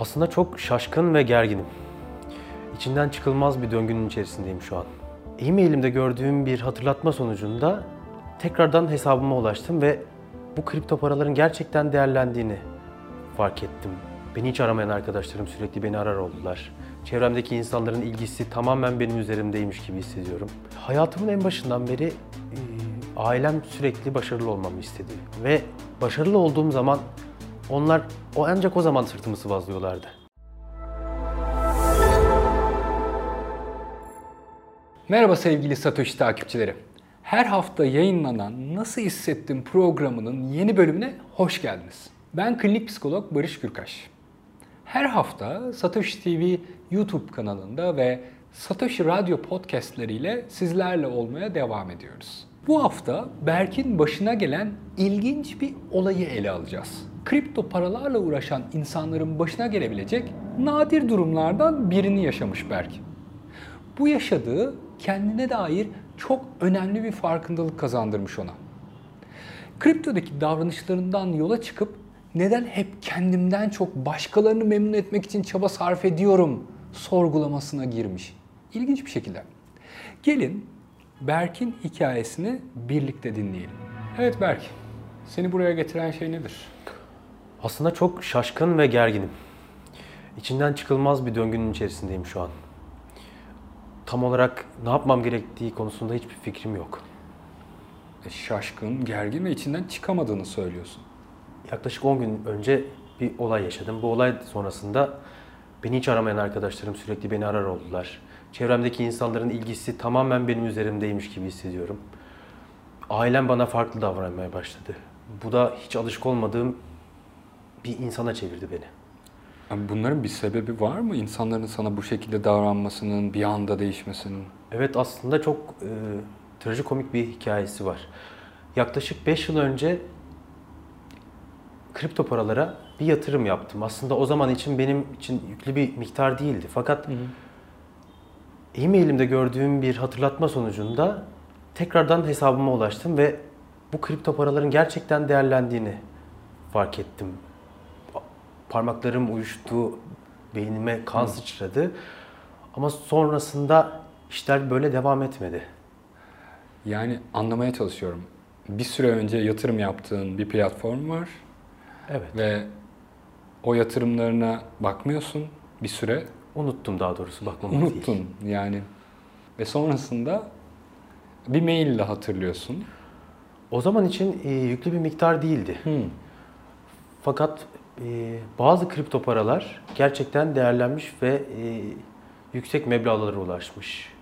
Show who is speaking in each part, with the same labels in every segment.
Speaker 1: Aslında çok şaşkın ve gerginim. İçinden çıkılmaz bir döngünün içerisindeyim şu an. E-mailimde gördüğüm bir hatırlatma sonucunda tekrardan hesabıma ulaştım ve bu kripto paraların gerçekten değerlendiğini fark ettim. Beni hiç aramayan arkadaşlarım sürekli beni arar oldular. Çevremdeki insanların ilgisi tamamen benim üzerimdeymiş gibi hissediyorum. Hayatımın en başından beri e, ailem sürekli başarılı olmamı istedi. Ve başarılı olduğum zaman onlar o ancak o zaman sırtımı sıvazlıyorlardı.
Speaker 2: Merhaba sevgili Satoshi takipçileri. Her hafta yayınlanan Nasıl Hissettim programının yeni bölümüne hoş geldiniz. Ben klinik psikolog Barış Gürkaş. Her hafta Satoshi TV YouTube kanalında ve Satoshi Radyo podcastleriyle sizlerle olmaya devam ediyoruz. Bu hafta Berk'in başına gelen ilginç bir olayı ele alacağız. Kripto paralarla uğraşan insanların başına gelebilecek nadir durumlardan birini yaşamış Berk. Bu yaşadığı kendine dair çok önemli bir farkındalık kazandırmış ona. Kriptodaki davranışlarından yola çıkıp neden hep kendimden çok başkalarını memnun etmek için çaba sarf ediyorum sorgulamasına girmiş. İlginç bir şekilde. Gelin Berk'in hikayesini birlikte dinleyelim. Evet Berk, seni buraya getiren şey nedir?
Speaker 1: Aslında çok şaşkın ve gerginim. İçinden çıkılmaz bir döngünün içerisindeyim şu an. Tam olarak ne yapmam gerektiği konusunda hiçbir fikrim yok.
Speaker 2: E, şaşkın, gergin ve içinden çıkamadığını söylüyorsun.
Speaker 1: Yaklaşık 10 gün önce bir olay yaşadım. Bu olay sonrasında beni hiç aramayan arkadaşlarım sürekli beni arar oldular. Çevremdeki insanların ilgisi tamamen benim üzerimdeymiş gibi hissediyorum. Ailem bana farklı davranmaya başladı. Bu da hiç alışık olmadığım bir insana çevirdi beni.
Speaker 2: Yani bunların bir sebebi var mı? İnsanların sana bu şekilde davranmasının, bir anda değişmesinin?
Speaker 1: Evet aslında çok e, trajikomik bir hikayesi var. Yaklaşık 5 yıl önce kripto paralara bir yatırım yaptım. Aslında o zaman için benim için yüklü bir miktar değildi. Fakat e-mailimde gördüğüm bir hatırlatma sonucunda tekrardan hesabıma ulaştım ve bu kripto paraların gerçekten değerlendiğini fark ettim. Parmaklarım uyuştu, beynime kan sıçradı. Ama sonrasında işler böyle devam etmedi.
Speaker 2: Yani anlamaya çalışıyorum. Bir süre önce yatırım yaptığın bir platform var
Speaker 1: Evet.
Speaker 2: ve o yatırımlarına bakmıyorsun bir süre.
Speaker 1: Unuttum daha doğrusu bakmamak değil.
Speaker 2: Unuttun yani. Ve sonrasında bir maille hatırlıyorsun.
Speaker 1: O zaman için e, yüklü bir miktar değildi.
Speaker 2: Hmm.
Speaker 1: Fakat e, bazı kripto paralar gerçekten değerlenmiş ve e, yüksek meblağlara ulaşmış.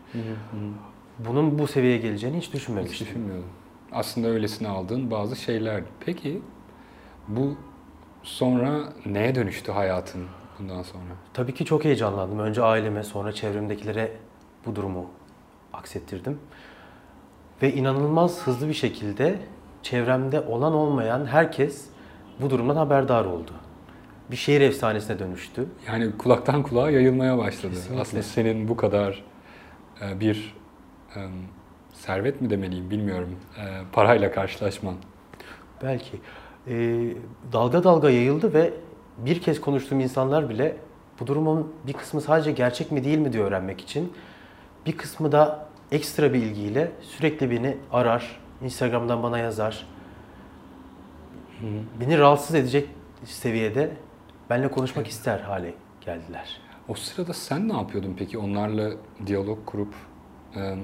Speaker 1: Bunun bu seviyeye geleceğini hiç
Speaker 2: Hiç
Speaker 1: düşünmemiştim.
Speaker 2: düşünmüyordum. Aslında öylesine aldığın bazı şeyler. Peki bu sonra neye dönüştü hayatın bundan sonra?
Speaker 1: Tabii ki çok heyecanlandım. Önce aileme sonra çevremdekilere bu durumu aksettirdim. Ve inanılmaz hızlı bir şekilde çevremde olan olmayan herkes bu durumdan haberdar oldu. Bir şehir efsanesine dönüştü.
Speaker 2: Yani kulaktan kulağa yayılmaya başladı.
Speaker 1: Kesinlikle.
Speaker 2: Aslında senin bu kadar e, bir e, servet mi demeliyim bilmiyorum. e, parayla karşılaşman.
Speaker 1: Belki. Ee, dalga dalga yayıldı ve bir kez konuştuğum insanlar bile bu durumun bir kısmı sadece gerçek mi değil mi diye öğrenmek için bir kısmı da ekstra bir ilgiyle sürekli beni arar, Instagram'dan bana yazar. Beni rahatsız edecek seviyede benimle konuşmak ister hale geldiler.
Speaker 2: O sırada sen ne yapıyordun peki? Onlarla diyalog kurup e,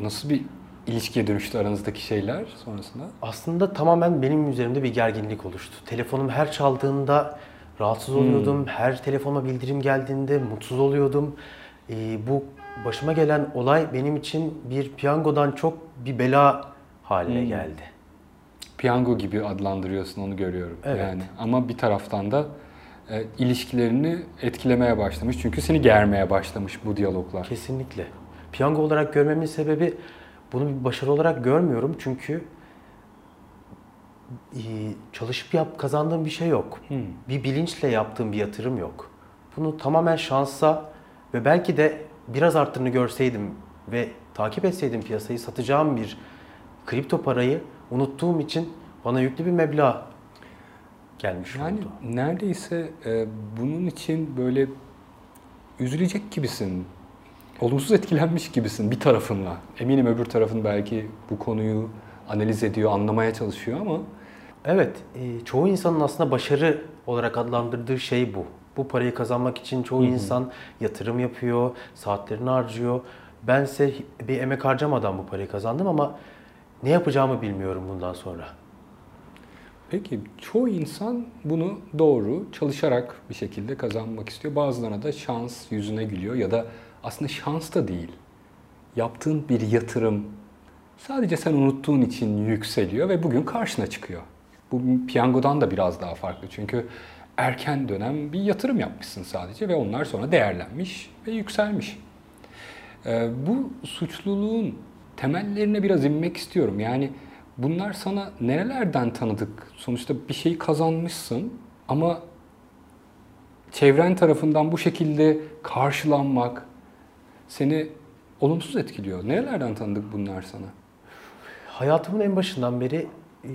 Speaker 2: nasıl bir ilişkiye dönüştü aranızdaki şeyler sonrasında?
Speaker 1: Aslında tamamen benim üzerimde bir gerginlik oluştu. Telefonum her çaldığında rahatsız oluyordum. Her telefonuma bildirim geldiğinde mutsuz oluyordum. Ee, bu başıma gelen olay benim için bir piyangodan çok bir bela haline geldi.
Speaker 2: Piyango gibi adlandırıyorsun onu görüyorum.
Speaker 1: Evet.
Speaker 2: Yani ama bir taraftan da e, ilişkilerini etkilemeye başlamış. Çünkü seni germeye başlamış bu diyaloglar.
Speaker 1: Kesinlikle. Piyango olarak görmemin sebebi bunu bir başarı olarak görmüyorum çünkü e, çalışıp yap kazandığım bir şey yok. Bir bilinçle yaptığım bir yatırım yok. Bunu tamamen şansa ve belki de biraz arttığını görseydim ve takip etseydim piyasayı satacağım bir kripto parayı unuttuğum için bana yüklü bir meblağ gelmiş
Speaker 2: Yani
Speaker 1: oldu.
Speaker 2: neredeyse e, bunun için böyle üzülecek gibisin. Olumsuz etkilenmiş gibisin bir tarafınla. Eminim öbür tarafın belki bu konuyu analiz ediyor, anlamaya çalışıyor ama
Speaker 1: Evet, e, çoğu insanın aslında başarı olarak adlandırdığı şey bu. Bu parayı kazanmak için çoğu insan yatırım yapıyor, saatlerini harcıyor. Bense bir emek harcamadan bu parayı kazandım ama ne yapacağımı bilmiyorum bundan sonra.
Speaker 2: Peki çoğu insan bunu doğru çalışarak bir şekilde kazanmak istiyor. Bazılarına da şans yüzüne gülüyor ya da aslında şans da değil. Yaptığın bir yatırım sadece sen unuttuğun için yükseliyor ve bugün karşına çıkıyor. Bu piyangodan da biraz daha farklı çünkü erken dönem bir yatırım yapmışsın sadece ve onlar sonra değerlenmiş ve yükselmiş. Ee, bu suçluluğun temellerine biraz inmek istiyorum. Yani bunlar sana nerelerden tanıdık? Sonuçta bir şeyi kazanmışsın ama çevren tarafından bu şekilde karşılanmak seni olumsuz etkiliyor. Nerelerden tanıdık bunlar sana?
Speaker 1: Hayatımın en başından beri e,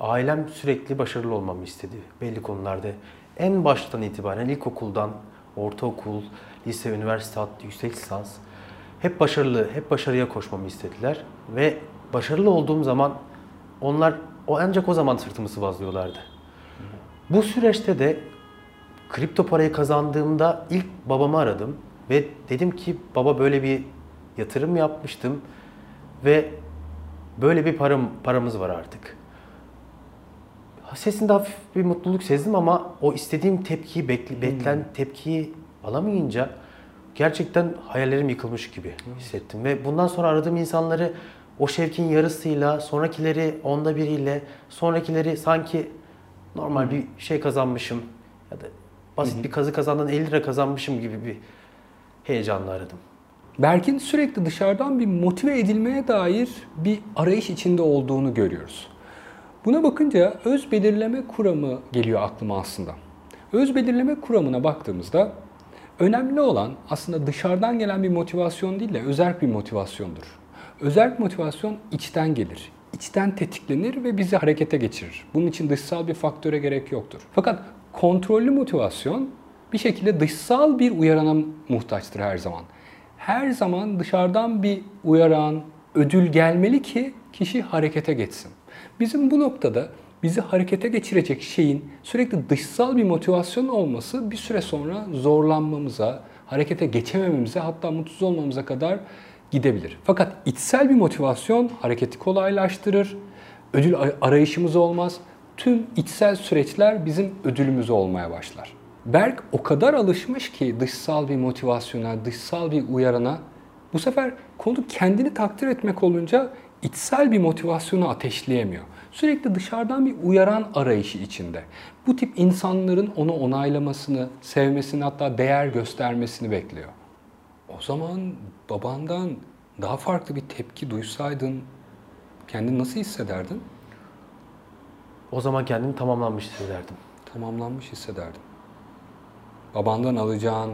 Speaker 1: ailem sürekli başarılı olmamı istedi belli konularda. En baştan itibaren ilkokuldan, ortaokul, lise, üniversite, hatta yüksek lisans hep başarılı, hep başarıya koşmamı istediler ve başarılı olduğum zaman onlar o ancak o zaman sırtımı sıvazlıyorlardı. Bu süreçte de kripto parayı kazandığımda ilk babamı aradım ve dedim ki baba böyle bir yatırım yapmıştım ve böyle bir param paramız var artık. Sesinde hafif bir mutluluk sezdim ama o istediğim tepkiyi bekle, beklen tepkiyi alamayınca gerçekten hayallerim yıkılmış gibi hissettim ve bundan sonra aradığım insanları o şevkin yarısıyla, sonrakileri onda biriyle, sonrakileri sanki normal bir şey kazanmışım ya da basit bir kazı kazandığın 50 lira kazanmışım gibi bir heyecanla aradım.
Speaker 2: Berk'in sürekli dışarıdan bir motive edilmeye dair bir arayış içinde olduğunu görüyoruz. Buna bakınca öz belirleme kuramı geliyor aklıma aslında. Öz belirleme kuramına baktığımızda önemli olan aslında dışarıdan gelen bir motivasyon değil de özerk bir motivasyondur. Özerk motivasyon içten gelir. içten tetiklenir ve bizi harekete geçirir. Bunun için dışsal bir faktöre gerek yoktur. Fakat kontrollü motivasyon bir şekilde dışsal bir uyarana muhtaçtır her zaman. Her zaman dışarıdan bir uyaran, ödül gelmeli ki kişi harekete geçsin. Bizim bu noktada bizi harekete geçirecek şeyin sürekli dışsal bir motivasyon olması bir süre sonra zorlanmamıza, harekete geçemememize hatta mutsuz olmamıza kadar gidebilir. Fakat içsel bir motivasyon hareketi kolaylaştırır, ödül arayışımız olmaz. Tüm içsel süreçler bizim ödülümüz olmaya başlar. Berk o kadar alışmış ki dışsal bir motivasyona, dışsal bir uyarana bu sefer konu kendini takdir etmek olunca içsel bir motivasyonu ateşleyemiyor. Sürekli dışarıdan bir uyaran arayışı içinde. Bu tip insanların onu onaylamasını, sevmesini hatta değer göstermesini bekliyor. O zaman babandan daha farklı bir tepki duysaydın kendini nasıl hissederdin?
Speaker 1: O zaman kendimi tamamlanmış hissederdim.
Speaker 2: Tamamlanmış hissederdin. Babandan alacağın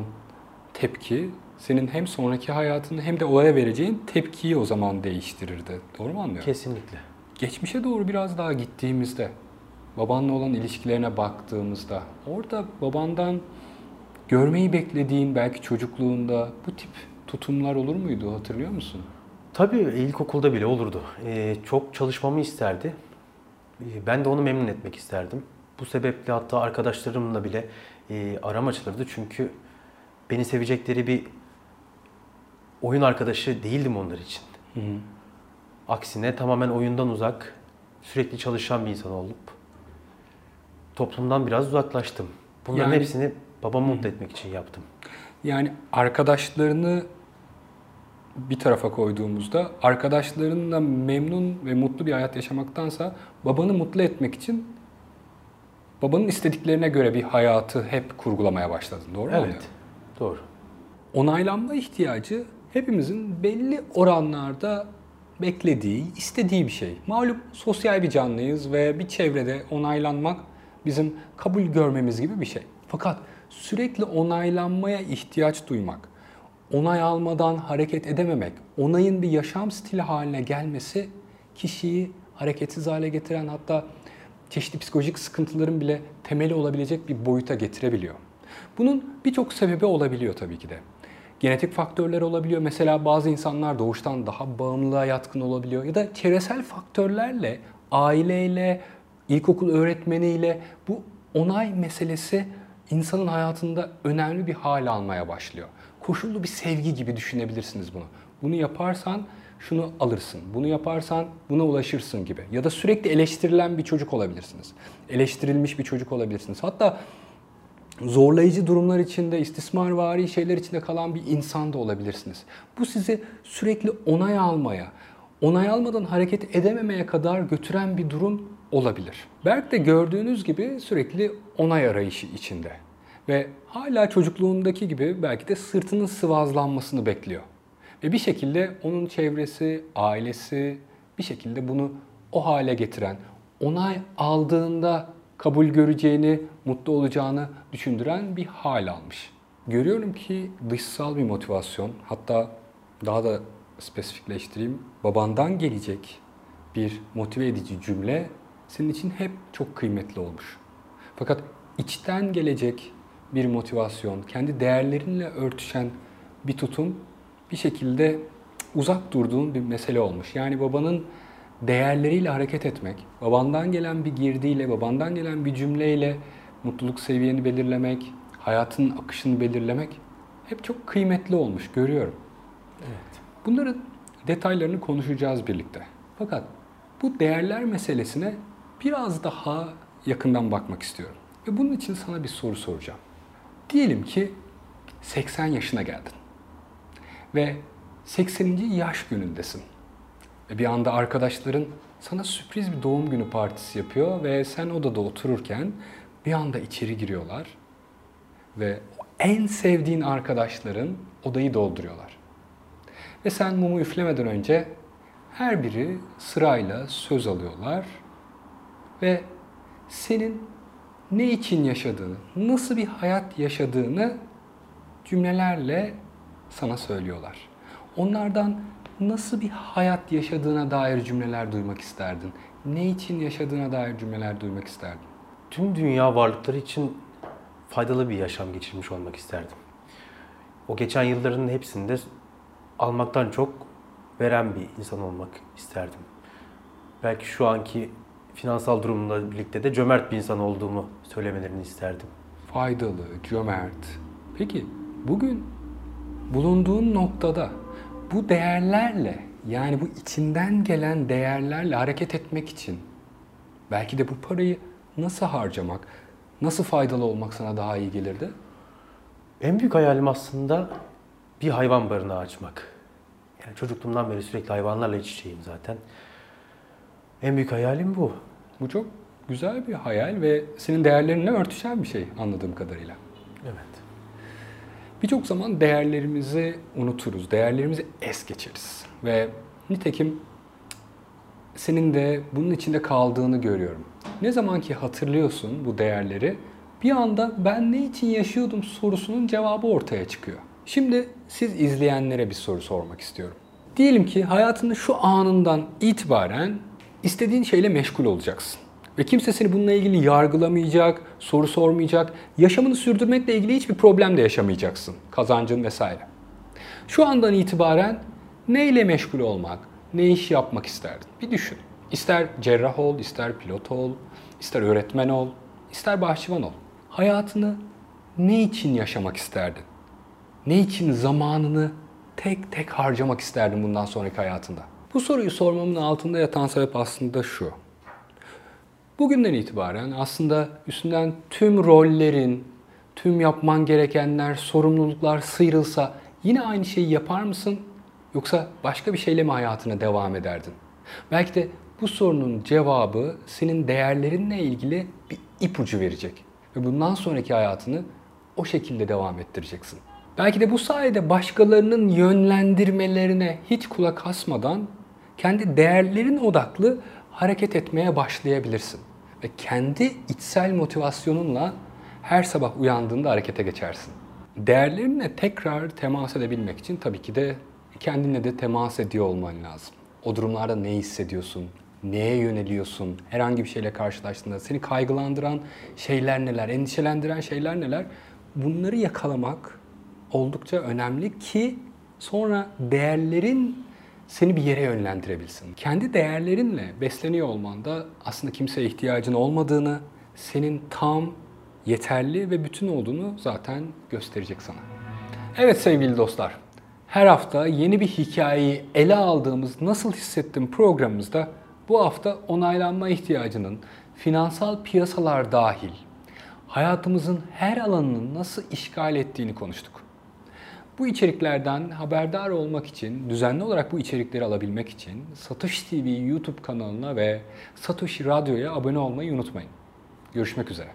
Speaker 2: tepki senin hem sonraki hayatını hem de olaya vereceğin tepkiyi o zaman değiştirirdi. Doğru mu anlıyorum?
Speaker 1: Kesinlikle.
Speaker 2: Geçmişe doğru biraz daha gittiğimizde, babanla olan ilişkilerine baktığımızda, orada babandan görmeyi beklediğin belki çocukluğunda bu tip tutumlar olur muydu hatırlıyor musun?
Speaker 1: Tabii ilkokulda bile olurdu. Ee, çok çalışmamı isterdi. Ee, ben de onu memnun etmek isterdim. Bu sebeple hatta arkadaşlarımla bile e, aram açılırdı. Çünkü beni sevecekleri bir oyun arkadaşı değildim onlar için.
Speaker 2: Hı hı.
Speaker 1: Aksine tamamen oyundan uzak, sürekli çalışan bir insan olup toplumdan biraz uzaklaştım. Bunların
Speaker 2: Yani-
Speaker 1: hepsini babamı mutlu etmek için yaptım.
Speaker 2: Yani arkadaşlarını bir tarafa koyduğumuzda arkadaşlarınla memnun ve mutlu bir hayat yaşamaktansa babanı mutlu etmek için babanın istediklerine göre bir hayatı hep kurgulamaya başladın. Doğru mu?
Speaker 1: Evet, doğru.
Speaker 2: Onaylanma ihtiyacı hepimizin belli oranlarda beklediği, istediği bir şey. Malum sosyal bir canlıyız ve bir çevrede onaylanmak bizim kabul görmemiz gibi bir şey. Fakat sürekli onaylanmaya ihtiyaç duymak, onay almadan hareket edememek, onayın bir yaşam stili haline gelmesi kişiyi hareketsiz hale getiren hatta çeşitli psikolojik sıkıntıların bile temeli olabilecek bir boyuta getirebiliyor. Bunun birçok sebebi olabiliyor tabii ki de. Genetik faktörler olabiliyor. Mesela bazı insanlar doğuştan daha bağımlılığa yatkın olabiliyor. Ya da çevresel faktörlerle, aileyle, ilkokul öğretmeniyle bu onay meselesi insanın hayatında önemli bir hal almaya başlıyor. Koşullu bir sevgi gibi düşünebilirsiniz bunu. Bunu yaparsan şunu alırsın, bunu yaparsan buna ulaşırsın gibi. Ya da sürekli eleştirilen bir çocuk olabilirsiniz. Eleştirilmiş bir çocuk olabilirsiniz. Hatta zorlayıcı durumlar içinde, istismarvari şeyler içinde kalan bir insan da olabilirsiniz. Bu sizi sürekli onay almaya, onay almadan hareket edememeye kadar götüren bir durum olabilir. Berk de gördüğünüz gibi sürekli onay arayışı içinde. Ve hala çocukluğundaki gibi belki de sırtının sıvazlanmasını bekliyor. Ve bir şekilde onun çevresi, ailesi bir şekilde bunu o hale getiren, onay aldığında kabul göreceğini, mutlu olacağını düşündüren bir hal almış. Görüyorum ki dışsal bir motivasyon, hatta daha da spesifikleştireyim, babandan gelecek bir motive edici cümle senin için hep çok kıymetli olmuş. Fakat içten gelecek bir motivasyon, kendi değerlerinle örtüşen bir tutum bir şekilde uzak durduğun bir mesele olmuş. Yani babanın değerleriyle hareket etmek, babandan gelen bir girdiyle, babandan gelen bir cümleyle mutluluk seviyeni belirlemek, hayatın akışını belirlemek hep çok kıymetli olmuş görüyorum.
Speaker 1: Evet.
Speaker 2: Bunların detaylarını konuşacağız birlikte. Fakat bu değerler meselesine biraz daha yakından bakmak istiyorum. Ve bunun için sana bir soru soracağım. Diyelim ki 80 yaşına geldin. Ve 80. yaş günündesin. Ve bir anda arkadaşların sana sürpriz bir doğum günü partisi yapıyor ve sen odada otururken bir anda içeri giriyorlar ve en sevdiğin arkadaşların odayı dolduruyorlar. Ve sen mumu üflemeden önce her biri sırayla söz alıyorlar ve senin ne için yaşadığını, nasıl bir hayat yaşadığını cümlelerle sana söylüyorlar. Onlardan nasıl bir hayat yaşadığına dair cümleler duymak isterdin? Ne için yaşadığına dair cümleler duymak isterdin?
Speaker 1: Tüm dünya varlıkları için faydalı bir yaşam geçirmiş olmak isterdim. O geçen yılların hepsinde almaktan çok veren bir insan olmak isterdim. Belki şu anki finansal durumla birlikte de cömert bir insan olduğumu söylemelerini isterdim.
Speaker 2: Faydalı, cömert. Peki bugün bulunduğun noktada bu değerlerle yani bu içinden gelen değerlerle hareket etmek için belki de bu parayı nasıl harcamak, nasıl faydalı olmak sana daha iyi gelirdi?
Speaker 1: En büyük hayalim aslında bir hayvan barınağı açmak. Yani çocukluğumdan beri sürekli hayvanlarla iç içeyim zaten. En büyük hayalim bu.
Speaker 2: Bu çok güzel bir hayal ve senin değerlerinle örtüşen bir şey anladığım kadarıyla.
Speaker 1: Evet.
Speaker 2: Birçok zaman değerlerimizi unuturuz, değerlerimizi es geçeriz. Ve nitekim senin de bunun içinde kaldığını görüyorum. Ne zaman ki hatırlıyorsun bu değerleri, bir anda ben ne için yaşıyordum sorusunun cevabı ortaya çıkıyor. Şimdi siz izleyenlere bir soru sormak istiyorum. Diyelim ki hayatının şu anından itibaren istediğin şeyle meşgul olacaksın. Ve kimse seni bununla ilgili yargılamayacak, soru sormayacak. Yaşamını sürdürmekle ilgili hiçbir problem de yaşamayacaksın. Kazancın vesaire. Şu andan itibaren neyle meşgul olmak, ne iş yapmak isterdin? Bir düşün. İster cerrah ol, ister pilot ol, ister öğretmen ol, ister bahçıvan ol. Hayatını ne için yaşamak isterdin? Ne için zamanını tek tek harcamak isterdin bundan sonraki hayatında? Bu soruyu sormamın altında yatan sebep aslında şu. Bugünden itibaren aslında üstünden tüm rollerin, tüm yapman gerekenler, sorumluluklar sıyrılsa yine aynı şeyi yapar mısın? Yoksa başka bir şeyle mi hayatına devam ederdin? Belki de bu sorunun cevabı senin değerlerinle ilgili bir ipucu verecek. Ve bundan sonraki hayatını o şekilde devam ettireceksin. Belki de bu sayede başkalarının yönlendirmelerine hiç kulak asmadan kendi değerlerin odaklı hareket etmeye başlayabilirsin. Ve kendi içsel motivasyonunla her sabah uyandığında harekete geçersin. Değerlerinle tekrar temas edebilmek için tabii ki de kendinle de temas ediyor olman lazım. O durumlarda ne hissediyorsun? Neye yöneliyorsun? Herhangi bir şeyle karşılaştığında seni kaygılandıran şeyler neler? Endişelendiren şeyler neler? Bunları yakalamak oldukça önemli ki sonra değerlerin seni bir yere yönlendirebilsin. Kendi değerlerinle besleniyor olman da aslında kimseye ihtiyacın olmadığını, senin tam, yeterli ve bütün olduğunu zaten gösterecek sana. Evet sevgili dostlar, her hafta yeni bir hikayeyi ele aldığımız Nasıl Hissettim programımızda bu hafta onaylanma ihtiyacının finansal piyasalar dahil hayatımızın her alanını nasıl işgal ettiğini konuştuk. Bu içeriklerden haberdar olmak için, düzenli olarak bu içerikleri alabilmek için Satoshi TV YouTube kanalına ve Satoshi Radyo'ya abone olmayı unutmayın. Görüşmek üzere.